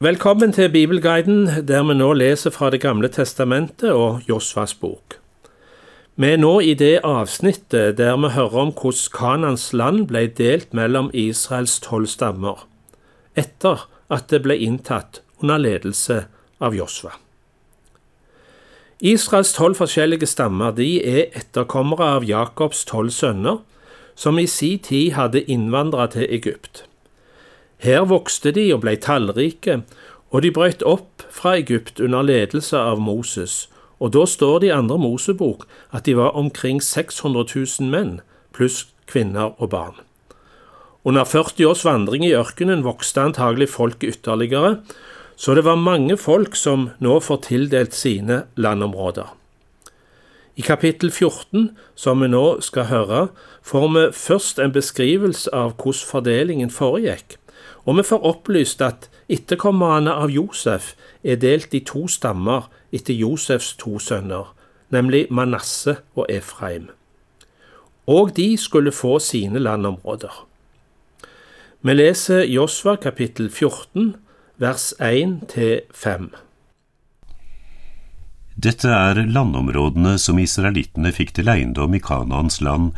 Velkommen til Bibelguiden, der vi nå leser fra Det gamle testamentet og Josvas bok. Vi er nå i det avsnittet der vi hører om hvordan Kanans land ble delt mellom Israels tolv stammer, etter at det ble inntatt under ledelse av Josva. Israels tolv forskjellige stammer de er etterkommere av Jakobs tolv sønner, som i sin tid hadde innvandra til Egypt. Her vokste de og ble tallrike, og de brøt opp fra Egypt under ledelse av Moses, og da står det i andre Mosebok at de var omkring 600 000 menn, pluss kvinner og barn. Under 40 års vandring i ørkenen vokste antagelig folket ytterligere, så det var mange folk som nå får tildelt sine landområder. I kapittel 14, som vi nå skal høre, får vi først en beskrivelse av hvordan fordelingen foregikk. Og vi får opplyst at etterkommerne av Josef er delt i to stammer etter Josefs to sønner, nemlig Manasse og Efraim. Og de skulle få sine landområder. Vi leser Josva kapittel 14, vers 1-5. Dette er landområdene som israelittene fikk til eiendom i Kanaans land,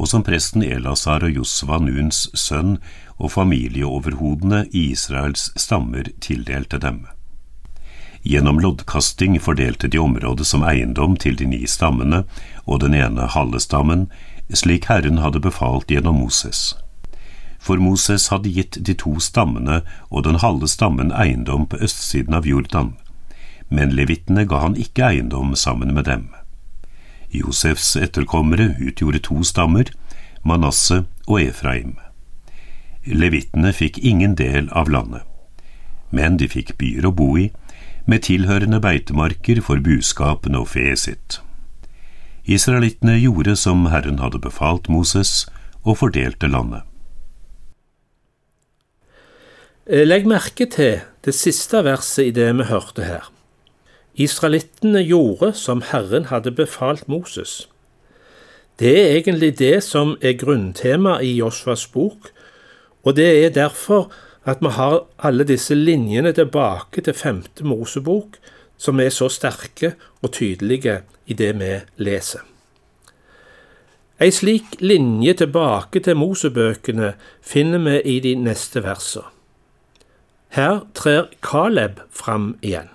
og som presten Elasar og Josva, Nuns sønn, og familieoverhodene i Israels stammer tildelte dem. Gjennom loddkasting fordelte de området som eiendom til de ni stammene og den ene halve stammen, slik Herren hadde befalt gjennom Moses. For Moses hadde gitt de to stammene og den halve stammen eiendom på østsiden av Jordan, men levittene ga han ikke eiendom sammen med dem. Josefs etterkommere utgjorde to stammer, Manasseh og Efraim. Levittene fikk ingen del av landet, men de fikk byer å bo i, med tilhørende beitemarker for buskapene og feet sitt. Israelittene gjorde som Herren hadde befalt Moses, og fordelte landet. Eh, legg merke til det siste verset i det vi hørte her. Israelittene gjorde som Herren hadde befalt Moses. Det er egentlig det som er grunntema i Josvas bok, og det er derfor at vi har alle disse linjene tilbake til femte Mosebok, som er så sterke og tydelige i det vi leser. Ei slik linje tilbake til Mosebøkene finner vi i de neste versene. Her trer Caleb fram igjen.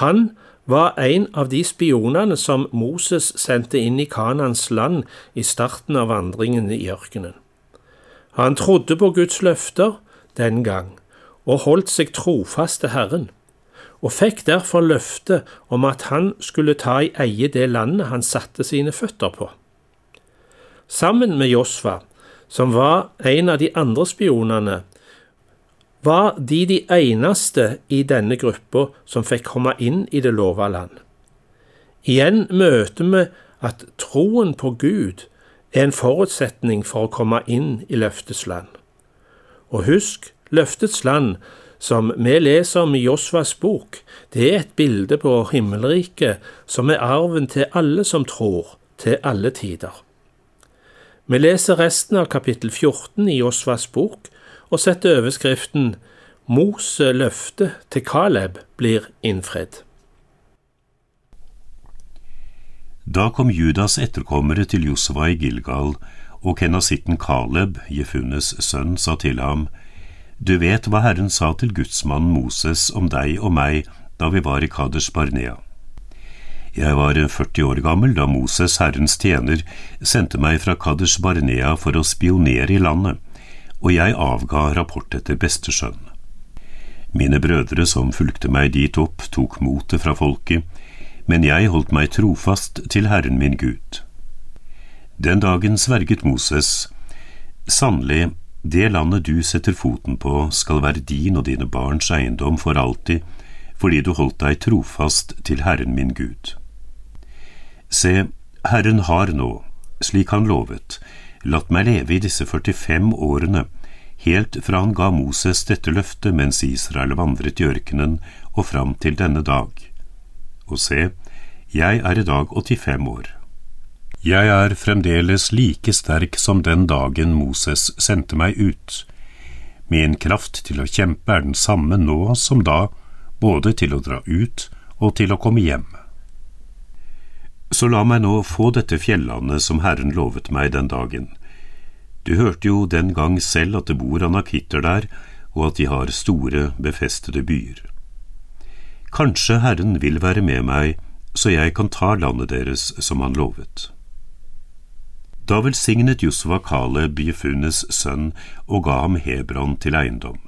Han var en av de spionene som Moses sendte inn i Kanans land i starten av vandringen i ørkenen. Han trodde på Guds løfter den gang, og holdt seg trofast til Herren, og fikk derfor løfte om at han skulle ta i eie det landet han satte sine føtter på. Sammen med Josva, som var en av de andre spionene, var de de eneste i denne gruppa som fikk komme inn i det lova land. Igjen møter vi at troen på Gud er en forutsetning for å komme inn i løftets land. Og husk, løftets land, som vi leser om i Josvas bok, det er et bilde på himmelriket som er arven til alle som tror, til alle tider. Vi leser resten av kapittel 14 i Josvas bok og setter overskriften Mose løfte til Kaleb blir innfridd. Da kom Judas etterkommere til Josva i Gilgal, og kenasitten Kaleb, Jefunnes sønn, sa til ham, Du vet hva Herren sa til gudsmannen Moses om deg og meg da vi var i Kaders Barnea. Jeg var 40 år gammel da Moses, Herrens tjener, sendte meg fra Kaders Barnea for å spionere i landet, og jeg avga rapport etter beste skjønn. Mine brødre som fulgte meg dit opp, tok motet fra folket, men jeg holdt meg trofast til Herren min Gud. Den dagen sverget Moses, sannelig, det landet du setter foten på skal være din og dine barns eiendom for alltid, fordi du holdt deg trofast til Herren min Gud. Se, Herren har nå, slik han lovet, latt meg leve i disse 45 årene, helt fra han ga Moses dette løftet mens Israel vandret i ørkenen og fram til denne dag og se, jeg er i dag 85 år. Jeg er fremdeles like sterk som den dagen Moses sendte meg ut. Min kraft til å kjempe er den samme nå som da, både til å dra ut og til å komme hjem. Så la meg nå få dette fjellandet som Herren lovet meg den dagen. Du hørte jo den gang selv at det bor anakitter der, og at de har store, befestede byer. Kanskje Herren vil være med meg, så jeg kan ta landet deres som han lovet. Da velsignet Josva Kaleb Jefunes sønn og ga ham Hebron til eiendom.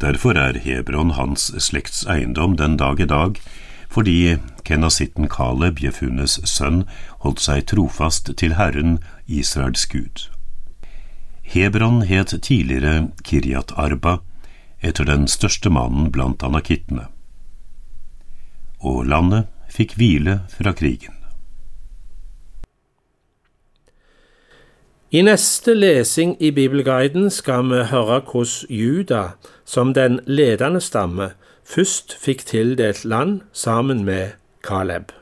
Derfor er Hebron hans slekts eiendom den dag i dag, fordi kenasitten Kaleb, Jefunes sønn, holdt seg trofast til Herren, Israels Gud. Hebron het tidligere Kiryat Arba, etter den største mannen blant anakittene. Og landet fikk hvile fra krigen. I neste lesing i Bibelguiden skal vi høre hvordan Juda, som den ledende stamme, først fikk tildelt land sammen med Caleb.